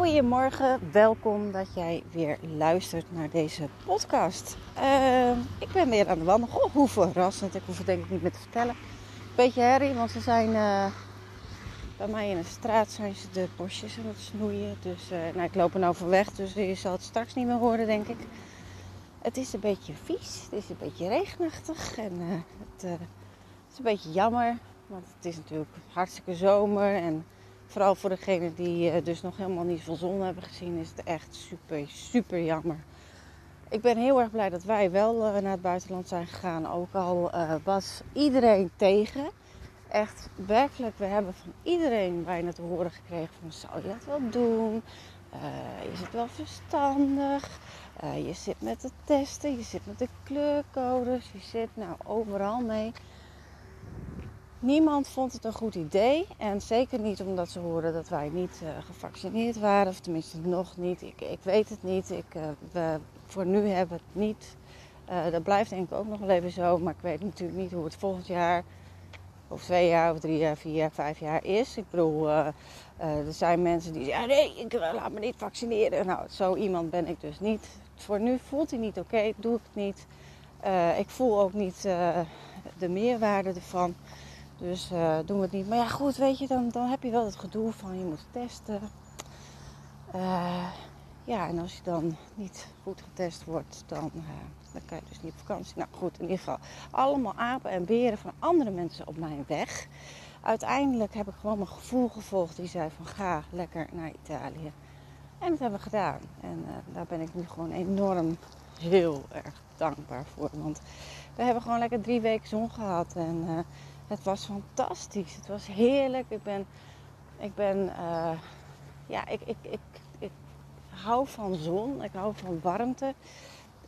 Goedemorgen, welkom dat jij weer luistert naar deze podcast. Uh, ik ben weer aan de wandel. Goh, hoe verrassend, ik hoef het denk ik niet meer te vertellen. Beetje herrie, want ze zijn uh, bij mij in de straat zijn ze de bosjes aan het snoeien. Dus uh, nou, ik loop er nou weg, dus je zal het straks niet meer horen, denk ik. Het is een beetje vies, het is een beetje regenachtig en uh, het, het, is een beetje jammer. Want het is natuurlijk hartstikke zomer en vooral voor degenen die dus nog helemaal niet veel zon hebben gezien, is het echt super, super jammer. Ik ben heel erg blij dat wij wel naar het buitenland zijn gegaan. Ook al was iedereen tegen echt werkelijk, we hebben van iedereen bijna te horen gekregen van zou je dat wel doen? Is het wel verstandig? Je zit met de testen, je zit met de kleurcodes, je zit nou overal mee. Niemand vond het een goed idee. En zeker niet omdat ze hoorden dat wij niet uh, gevaccineerd waren. Of tenminste nog niet. Ik, ik weet het niet. Ik, we, voor nu hebben we het niet. dat blijft denk ik ook nog even zo. Maar ik weet natuurlijk niet hoe het volgend jaar of twee jaar, of drie jaar, vier jaar, vijf jaar is. Ik bedoel, er zijn mensen die zeggen: nee, ik laat me niet vaccineren. Nou, zo iemand ben ik dus niet. Voor nu voelt hij niet oké, doe ik het niet. ik voel ook niet de meerwaarde ervan. Dus doen we het niet. Maar ja, goed, weet je, dan, dan heb je wel het gedoe van je moet testen. ja, en als je dan niet goed getest wordt, dan dan kan je dus niet op vakantie. Nou goed, in ieder geval allemaal apen en beren van andere mensen op mijn weg. Uiteindelijk heb ik gewoon mijn gevoel gevolgd. Die zei van ga lekker naar Italië. En dat hebben we gedaan. En uh, daar ben ik nu gewoon enorm heel erg dankbaar voor. Want we hebben gewoon lekker drie weken zon gehad. En uh, het was fantastisch. Het was heerlijk. Ik ben, ik ben, uh, ja, ik, ik, ik, ik hou van zon. Ik hou van warmte.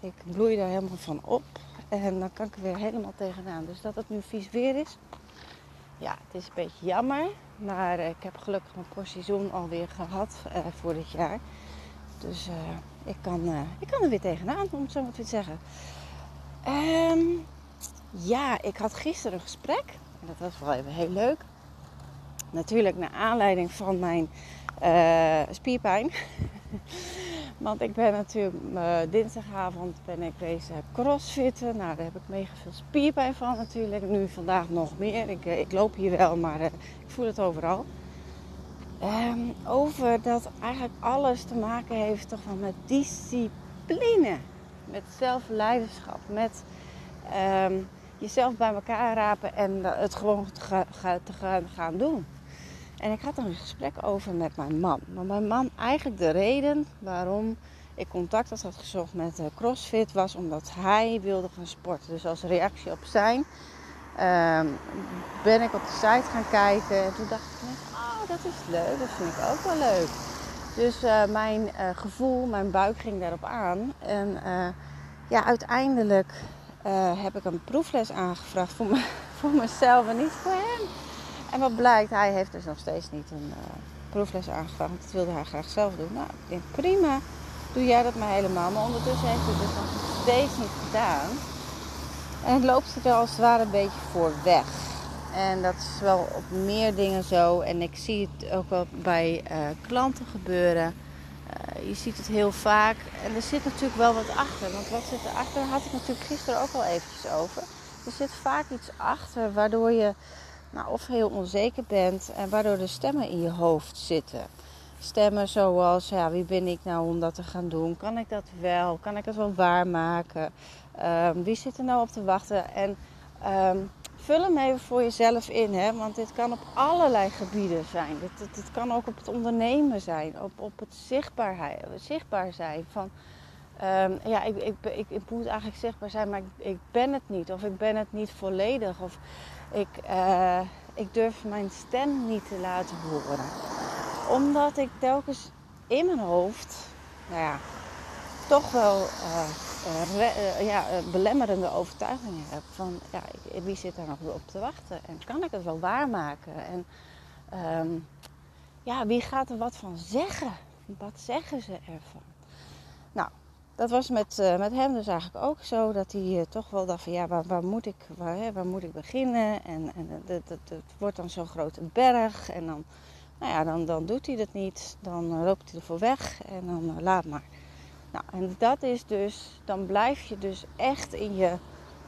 Ik bloei daar helemaal van op. En dan kan ik er weer helemaal tegenaan. Dus dat het nu vies weer is. Ja, het is een beetje jammer. Maar ik heb gelukkig mijn portie zon alweer gehad uh, voor dit jaar. Dus ik, kan, ik kan er weer tegenaan, om het zo maar te zeggen. Um, ja, ik had gisteren een gesprek. En dat was wel even heel leuk. Natuurlijk naar aanleiding van mijn spierpijn. Want ik ben natuurlijk uh, dinsdagavond ben ik bezig crossfitten. Nou, daar heb ik mega veel spierpijn van natuurlijk. Nu vandaag nog meer. Ik, uh, ik loop hier wel, maar ik voel het overal. Um, over dat eigenlijk alles te maken heeft toch wel met discipline. Met zelfleiderschap. Met um, jezelf bij elkaar rapen en het gewoon te, ga, te gaan, doen. En ik had er een gesprek over met mijn man. Maar mijn man, eigenlijk de reden waarom ik contact had gezocht met uh, CrossFit was omdat hij wilde gaan sporten. Dus als reactie op zijn uh, ben ik op de site gaan kijken. En toen dacht ik, oh dat is leuk, dat vind ik ook wel leuk. Dus uh, mijn uh, gevoel, mijn buik ging daarop aan. En ja, uiteindelijk heb ik een proefles aangevraagd voor, me, voor mezelf en niet voor hem. En wat blijkt, hij heeft dus nog steeds niet een uh, proefles aangevraagd. Dat wilde hij graag zelf doen. Nou, ik denk prima, doe jij dat maar helemaal. Maar ondertussen heeft hij het dus nog steeds niet gedaan. En het loopt er als het ware een beetje voor weg. En dat is wel op meer dingen zo. En ik zie het ook wel bij uh, klanten gebeuren. Uh, je ziet het heel vaak. En er zit natuurlijk wel wat achter. Want wat zit erachter? Daar had ik natuurlijk gisteren ook al eventjes over. Er zit vaak iets achter waardoor je nou, of heel onzeker bent en waardoor de stemmen in je hoofd zitten. Stemmen zoals, ja, wie ben ik nou om dat te gaan doen? Kan ik dat wel? Kan ik het wel waarmaken? Um, wie zit er nou op te wachten? En um, vul hem even voor jezelf in, hè? want dit kan op allerlei gebieden zijn. Dit, dit, kan ook op het ondernemen zijn, op, op het zichtbaar zijn van ehm, ja, ik, ik, ik, moet eigenlijk zichtbaar zijn, maar ik, ik, ben het niet. Of ik ben het niet volledig. Of ik, uh, ik durf mijn stem niet te laten horen. Omdat ik telkens in mijn hoofd, nou ja, toch wel uh, ja, belemmerende overtuigingen heb. Van ja, wie zit daar nog op te wachten? En kan ik het wel waarmaken? En um, ja, wie gaat er wat van zeggen? Wat zeggen ze ervan? Nou, dat was met, met hem dus eigenlijk ook zo. Dat hij toch wel dacht van ja, waar, moet, ik, waar, hè, waar moet ik beginnen? En, en het, wordt dan zo'n grote berg. En dan, nou ja, dan, dan doet hij het niet. Dan loopt hij ervoor weg. En dan laat maar. Nou, en dat is dus, dan blijf je dus echt in je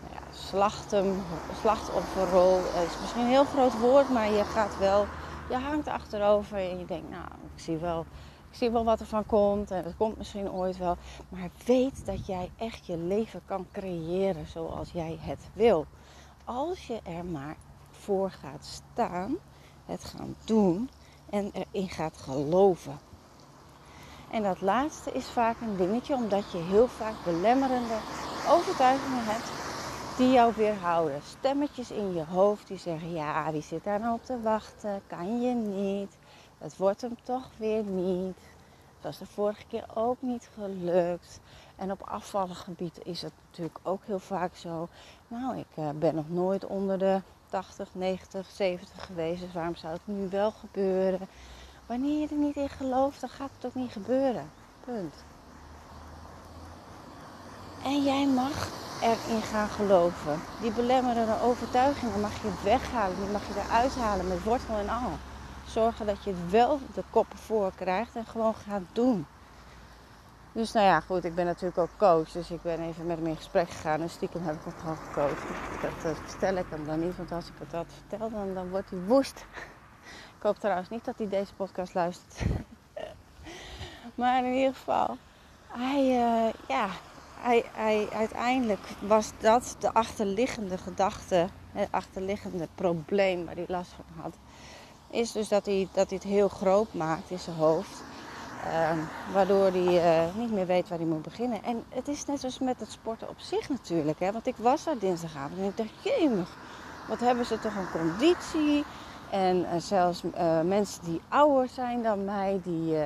nou ja, slachten, slachtofferrol. Het is misschien een heel groot woord, maar je gaat wel je hangt achterover en je denkt, nou, ik zie wel, ik zie wel wat er van komt en het komt misschien ooit wel. Maar weet dat jij echt je leven kan creëren zoals jij het wil. Als je er maar voor gaat staan, het gaan doen en erin gaat geloven. En dat laatste is vaak een dingetje, omdat je heel vaak belemmerende overtuigingen hebt die jou weerhouden. Stemmetjes in je hoofd die zeggen: Ja, wie zit daar nou op te wachten? Kan je niet? Het wordt hem toch weer niet. Het was de vorige keer ook niet gelukt. En op afvallengebied is het natuurlijk ook heel vaak zo. Nou, ik uh, ben nog nooit onder de 80, 90, 70 geweest. Dus waarom zou het nu wel gebeuren? Wanneer je er niet in gelooft, dan gaat het ook niet gebeuren. Punt. En jij mag erin gaan geloven. Die belemmerende overtuigingen mag je weghalen. Die mag je eruit halen met wortel en al. Zorgen dat je het wel de koppen voor krijgt en gewoon gaat doen. Dus nou ja, goed, ik ben natuurlijk ook coach. Dus ik ben even met hem in gesprek gegaan. En stiekem heb ik hem gewoon gecoacht. Dat, vertel ik hem dan niet. Want als ik het dat vertel, dan, dan wordt hij woest. Ik hoop trouwens niet dat hij deze podcast luistert. maar in ieder geval, hij, uh, ja, hij, hij, uiteindelijk was dat de achterliggende gedachte, het achterliggende probleem waar hij last van had. Is dus dat hij, dat hij het heel groot maakt in zijn hoofd. Ehm, waardoor hij uh, niet meer weet waar hij moet beginnen. En het is net zoals met het sporten op zich natuurlijk. Hè? Want ik was daar dinsdagavond en ik dacht, jemig, wat hebben ze toch een conditie. En uh, zelfs uh, mensen die ouder zijn dan mij, die,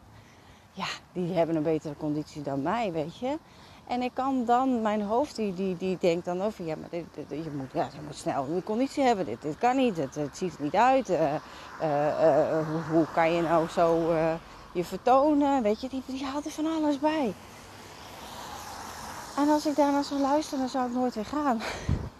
ja, die hebben een betere conditie dan mij, weet je. En ik kan dan, mijn hoofd die, die, die denkt dan over, ja, maar je, moet, ja, je moet snel een conditie hebben. Dit, dit kan niet, het, ziet er niet uit. Hoe, hoe, kan je nou zo je vertonen? Weet je, die, die haalt er van alles bij. En als ik daarna zou luisteren, dan zou ik nooit weer gaan.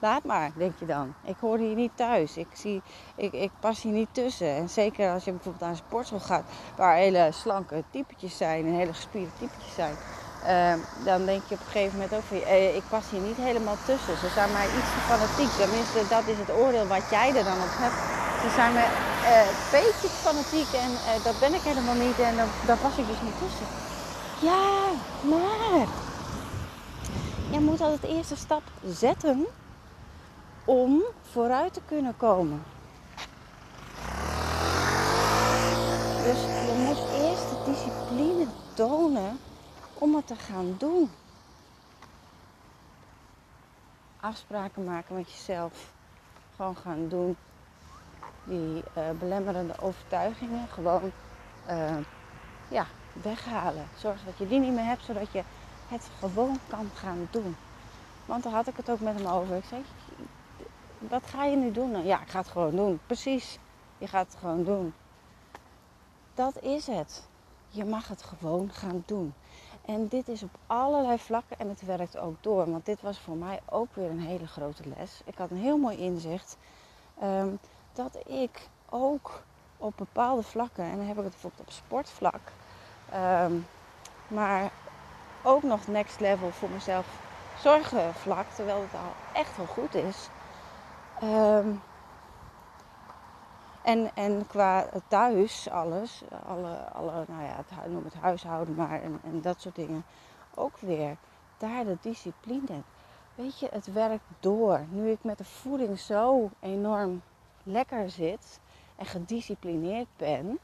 Laat maar, denk je dan. Ik hoor hier niet thuis. Ik, zie, ik, ik pas hier niet tussen. En zeker als je bijvoorbeeld naar een sportschool gaat, waar hele slanke typetjes zijn en hele gespierde typetjes zijn Ehm, dan denk je op een gegeven moment ook van, eh, ik pas hier niet helemaal tussen. Ze zijn mij iets te fanatiek. Tenminste, dat is het oordeel wat jij er dan op hebt. Ze zijn uh, een beetje fanatiek en uh, dat ben ik helemaal niet en daar pas ik dus niet tussen. Ja, maar je moet altijd de eerste stap zetten om vooruit te kunnen komen. Dus je moet eerst de discipline tonen om het te gaan doen. Afspraken maken met jezelf. Gewoon gaan doen. Die uh, belemmerende overtuigingen gewoon uh, ja, weghalen. Zorg dat je die niet meer hebt, zodat je het gewoon kan gaan doen. Want daar had ik het ook met hem over. Ik zei, wat ga je nu doen? Ja, ik ga het gewoon doen. Precies, je gaat het gewoon doen. Dat is het. Je mag het gewoon gaan doen. En dit is op allerlei vlakken en het werkt ook door. Want dit was voor mij ook weer een hele grote les. Ik had een heel mooi inzicht ehm, dat ik ook op bepaalde vlakken, en dan heb ik het bijvoorbeeld op sportvlak, ehm, maar ook nog next level voor mezelf zorgen vlak, terwijl het al echt wel goed is. Um, en, en qua thuis, alles, alle, alle, nou ja, het, noem het huishouden maar en, en dat soort dingen, ook weer daar de discipline. Weet je, het werkt door. Nu ik met de voeding zo enorm lekker zit en gedisciplineerd ben,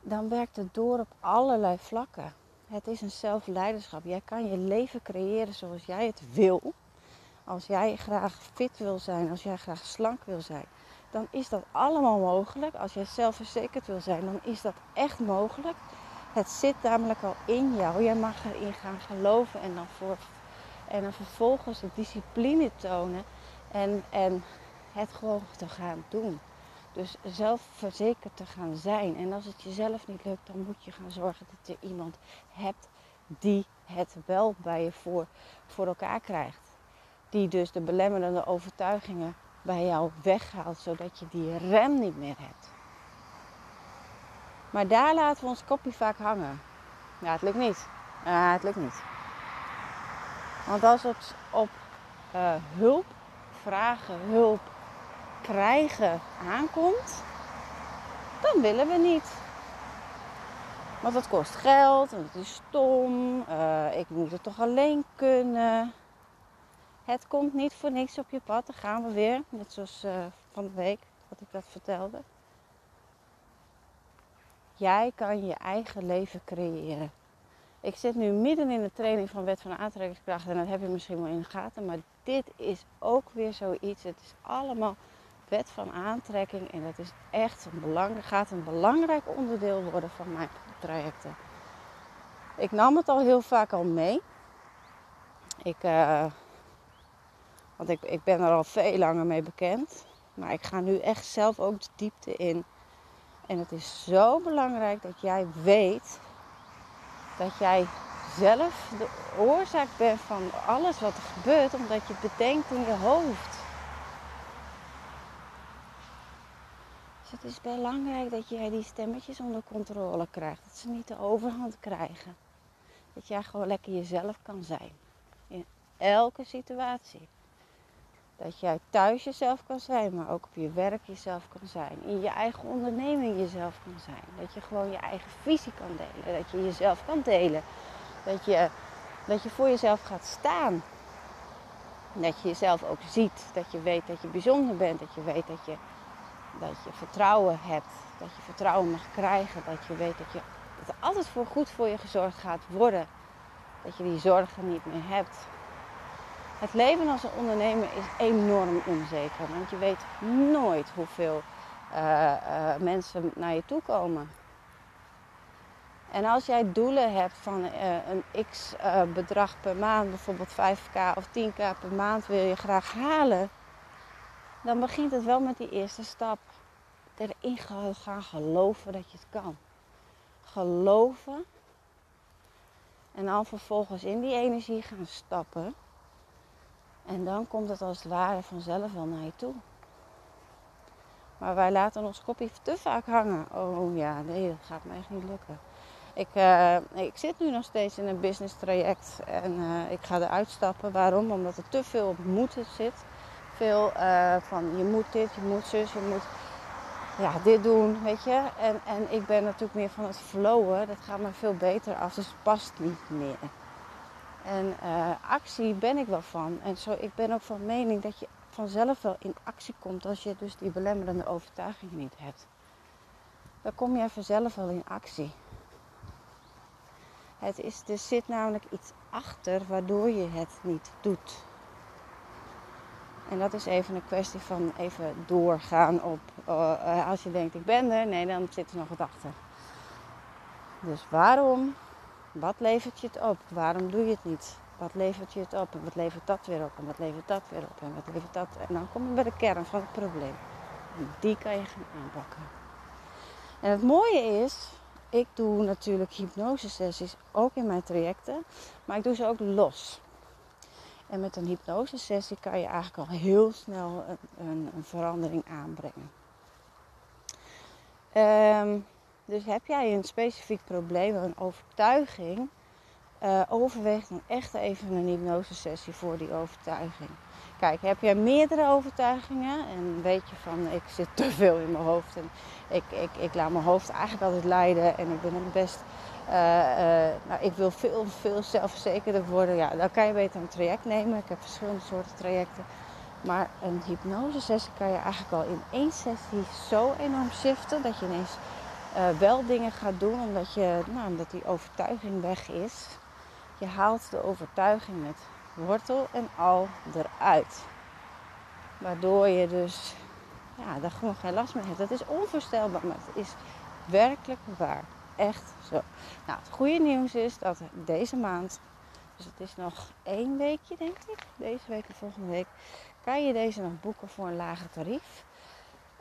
dan werkt het door op allerlei vlakken. Het is een zelfleiderschap. Jij kan je leven creëren zoals jij het wil. Als jij graag fit wil zijn, als jij graag slank wil zijn, dan is dat allemaal mogelijk. Als jij zelfverzekerd wil zijn, dan is dat echt mogelijk. Het zit namelijk al in jou. Jij mag erin gaan geloven en dan, voor, en dan vervolgens de discipline tonen en, en het gewoon te gaan doen. Dus zelfverzekerd te gaan zijn. En als het jezelf niet lukt, dan moet je gaan zorgen dat je iemand hebt die het wel bij je voor, voor elkaar krijgt. Die dus de belemmerende overtuigingen bij jou weghaalt, zodat je die rem niet meer hebt. Maar daar laten we ons kopje vaak hangen. Ja, het lukt niet. Ja, het lukt niet. Want als het op uh, hulp vragen, hulp krijgen aankomt, dan willen we niet. Want dat kost geld en het is stom. Uh, ik moet het toch alleen kunnen. Het komt niet voor niks op je pad. Dan gaan we weer. Net zoals uh, van de week dat ik dat vertelde. Jij kan je eigen leven creëren. Ik zit nu midden in de training van wet van aantrekkingskracht en dat heb je misschien wel in de gaten. Maar dit is ook weer zoiets. Het is allemaal wet van aantrekking en dat is echt een belangrijk, gaat een belangrijk onderdeel worden van mijn trajecten. Ik nam het al heel vaak al mee. Ik, uh, want ik, ik ben er al veel langer mee bekend. Maar ik ga nu echt zelf ook de diepte in. En het is zo belangrijk dat jij weet dat jij zelf de oorzaak bent van alles wat er gebeurt, omdat je bedenkt in je hoofd. Dus het is belangrijk dat jij die stemmetjes onder controle krijgt, dat ze niet de overhand krijgen. Dat jij gewoon lekker jezelf kan zijn in elke situatie. Dat jij thuis jezelf kan zijn, maar ook op je werk jezelf kan zijn. In je eigen onderneming jezelf kan zijn. Dat je gewoon je eigen visie kan delen. Dat je jezelf kan delen. Dat je, dat je voor jezelf gaat staan. Dat je jezelf ook ziet. Dat je weet dat je bijzonder bent. Dat je weet dat je, dat je vertrouwen hebt. Dat je vertrouwen mag krijgen. Dat je weet dat, je, dat er altijd voor goed voor je gezorgd gaat worden. Dat je die zorgen niet meer hebt. Het leven als een ondernemer is enorm onzeker. Want je weet nooit hoeveel uh, uh, mensen naar je toe komen. En als jij doelen hebt van uh, een x bedrag per maand, bijvoorbeeld 5k of 10k per maand wil je graag halen, dan begint het wel met die eerste stap. Erin gaan geloven dat je het kan. Geloven. En dan vervolgens in die energie gaan stappen. En dan komt het als het ware vanzelf wel naar je toe. Maar wij laten ons kopje te vaak hangen. Oh ja, nee, dat gaat me echt niet lukken. Ik, uh, ik zit nu nog steeds in een business traject en uh, ik ga eruit stappen. Waarom? Omdat er te veel op moeten zit. Veel uh, van je moet dit, je moet zus, je moet ja, dit doen, weet je. En, en ik ben natuurlijk meer van het flowen. Dat gaat me veel beter af, dus het past niet meer. En uh, actie ben ik wel van. En zo, ik ben ook van mening dat je vanzelf wel in actie komt als je dus die belemmerende overtuiging niet hebt. Dan kom je vanzelf wel in actie. Het is, er zit namelijk iets achter waardoor je het niet doet. En dat is even een kwestie van even doorgaan op. Uh, als je denkt ik ben er, nee, dan zit er nog wat achter. Dus waarom wat levert je het op? Waarom doe je het niet? Wat levert je het op? En wat levert dat weer op? En wat levert dat weer op? En wat levert dat? En dan kom je bij de kern van het probleem. En die kan je gaan aanpakken. En het mooie is, ik doe natuurlijk hypnosesessies ook in mijn trajecten, maar ik doe ze ook los. En met een hypnosesessie kan je eigenlijk al heel snel een, een, een verandering aanbrengen. Um, dus heb jij een specifiek probleem, een overtuiging, uh, overweeg dan echt even een hypnosesessie voor die overtuiging. Kijk, heb jij meerdere overtuigingen en weet je van ik zit te veel in mijn hoofd en ik, ik, ik laat mijn hoofd eigenlijk altijd leiden en ik ben het best, uh, uh, nou, ik wil veel, veel zelfverzekerder worden. Ja, dan kan je beter een traject nemen. Ik heb verschillende soorten trajecten. Maar een hypnosesessie kan je eigenlijk al in één sessie zo enorm shiften dat je ineens eh, wel dingen gaat doen omdat, je, nou, omdat die overtuiging weg is. Je haalt de overtuiging met wortel en al eruit. Waardoor je dus ja, daar gewoon geen last meer hebt. Dat is onvoorstelbaar, maar het is werkelijk waar. Echt zo. Nou, het goede nieuws is dat deze maand, dus het is nog één weekje denk ik, deze week en volgende week, kan je deze nog boeken voor een lager tarief.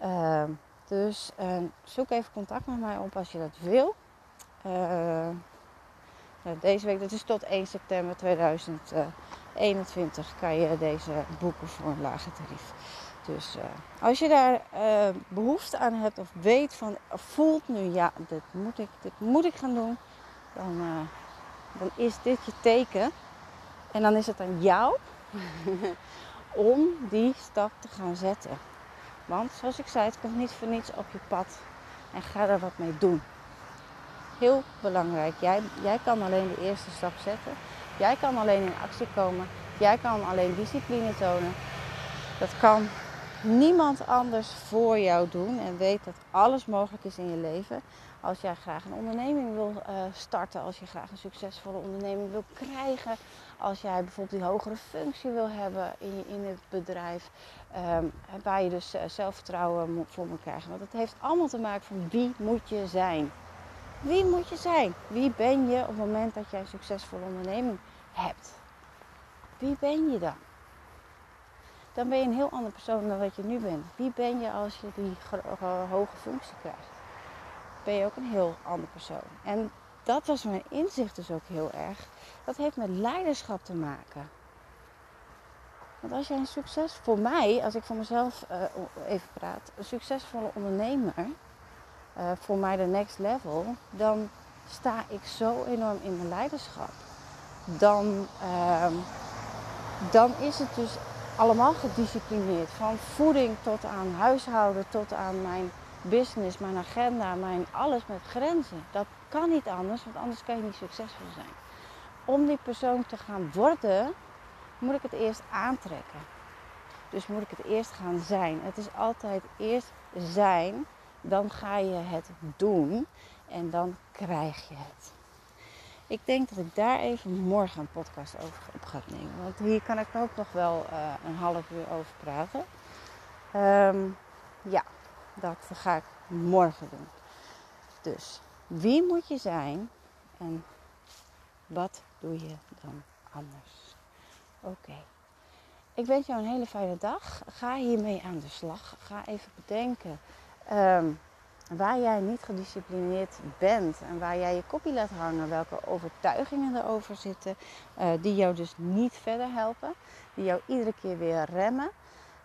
Uh, dus uh, zoek even contact met mij op als je dat wil. Uh, deze week, dat is tot 1 september 2021, kan je deze boeken voor een lager tarief. Dus uh, als je daar uh, behoefte aan hebt of weet van, of voelt nu, ja, dit moet ik, dit moet ik gaan doen, dan, uh, dan is dit je teken. En dan is het aan jou om die stap te gaan zetten. Want zoals ik zei, het komt niet voor niets op je pad en ga er wat mee doen. Heel belangrijk. Jij, jij kan alleen de eerste stap zetten. Jij kan alleen in actie komen. Jij kan alleen discipline tonen. Dat kan niemand anders voor jou doen. En weet dat alles mogelijk is in je leven. Als jij graag een onderneming wil uh, starten, als je graag een succesvolle onderneming wil krijgen, als jij bijvoorbeeld die hogere functie wil hebben in, in het bedrijf, um, waar je dus uh, zelfvertrouwen voor moet krijgen. Want het heeft allemaal te maken van wie moet je zijn. Wie moet je zijn? Wie ben je op het moment dat jij een succesvolle onderneming hebt? Wie ben je dan? Dan ben je een heel ander persoon dan wat je nu bent. Wie ben je als je die hoge functie krijgt? Ben je ook een heel ander persoon. En dat was mijn inzicht dus ook heel erg. Dat heeft met leiderschap te maken. Want als jij een succes, voor mij, als ik voor mezelf uh, even praat, een succesvolle ondernemer, uh, voor mij de next level, dan sta ik zo enorm in mijn leiderschap. Dan, uh, dan is het dus allemaal gedisciplineerd. Van voeding tot aan huishouden, tot aan mijn business, mijn agenda, mijn alles met grenzen. Dat kan niet anders, want anders kan je niet succesvol zijn. Om die persoon te gaan worden, moet ik het eerst aantrekken. Dus moet ik het eerst gaan zijn. Het is altijd eerst zijn, dan ga je het doen en dan krijg je het. Ik denk dat ik daar even morgen een podcast over op ga nemen. Want hier kan ik ook nog wel uh, een half uur over praten. Um, ja, dat ga ik morgen doen. Dus wie moet je zijn en wat doe je dan anders? Oké. Ik wens jou een hele fijne dag. Ga hiermee aan de slag. Ga even bedenken. Um, waar jij niet gedisciplineerd bent en waar jij je kopie laat hangen, welke overtuigingen erover zitten, uh, die jou dus niet verder helpen, die jou iedere keer weer remmen.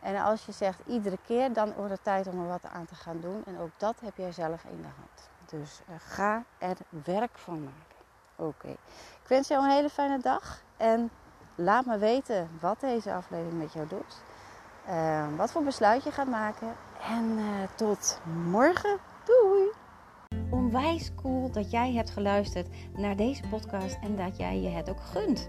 En als je zegt iedere keer, dan wordt het tijd om er wat aan te gaan doen. En ook dat heb jij zelf in de hand. Dus uh, ga er werk van maken. Oké. Ik wens jou een hele fijne dag en laat me weten wat deze aflevering met jou doet. Uh, wat voor besluit je gaat maken. En uh, tot morgen. Doei! Onwijs cool dat jij hebt geluisterd naar deze podcast en dat jij je het ook gunt.